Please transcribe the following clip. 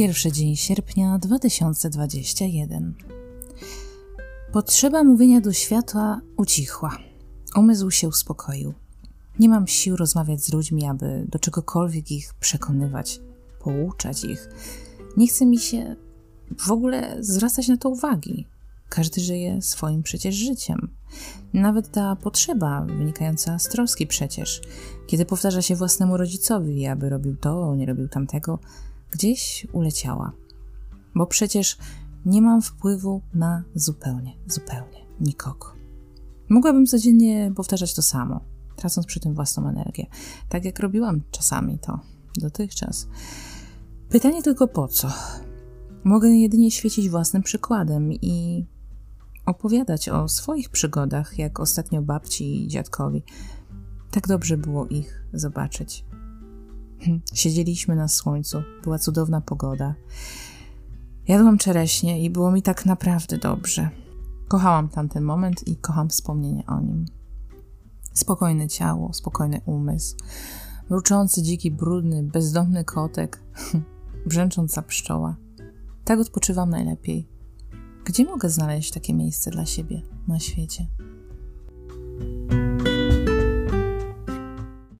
Pierwszy dzień sierpnia 2021. Potrzeba mówienia do światła ucichła. Umysł się uspokoił. Nie mam sił rozmawiać z ludźmi, aby do czegokolwiek ich przekonywać, pouczać ich. Nie chce mi się w ogóle zwracać na to uwagi. Każdy żyje swoim przecież życiem. Nawet ta potrzeba wynikająca z troski przecież, kiedy powtarza się własnemu rodzicowi, aby robił to, nie robił tamtego, gdzieś uleciała. Bo przecież nie mam wpływu na zupełnie, zupełnie nikogo. Mogłabym codziennie powtarzać to samo, tracąc przy tym własną energię, tak jak robiłam czasami to dotychczas. Pytanie tylko po co? Mogę jedynie świecić własnym przykładem i opowiadać o swoich przygodach, jak ostatnio babci i dziadkowi. Tak dobrze było ich zobaczyć. Siedzieliśmy na słońcu, była cudowna pogoda. Jadłam czereśnie i było mi tak naprawdę dobrze. Kochałam tamten moment i kocham wspomnienie o nim. Spokojne ciało, spokojny umysł, mruczący, dziki, brudny, bezdomny kotek, brzęcząca pszczoła. Tak odpoczywam najlepiej. Gdzie mogę znaleźć takie miejsce dla siebie na świecie?